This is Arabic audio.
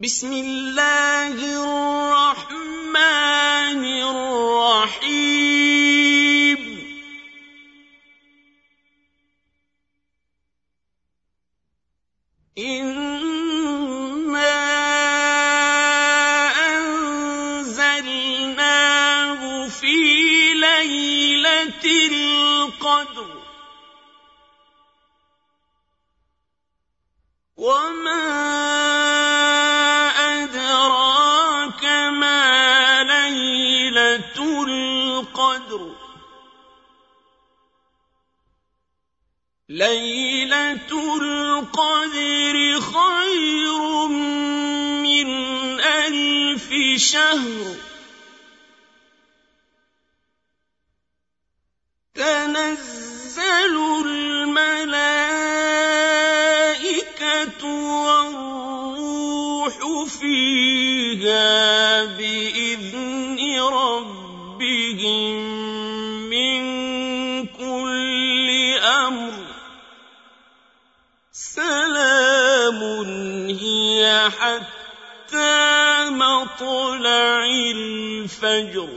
بسم الله الرحمن الرحيم. انا انزلناه في ليله القدر. وما القدر. ليلة القدر خير من ألف شهر. تنزل الملائكة والروح فيها بإذن ربهم سلام هي حتى مطلع الفجر.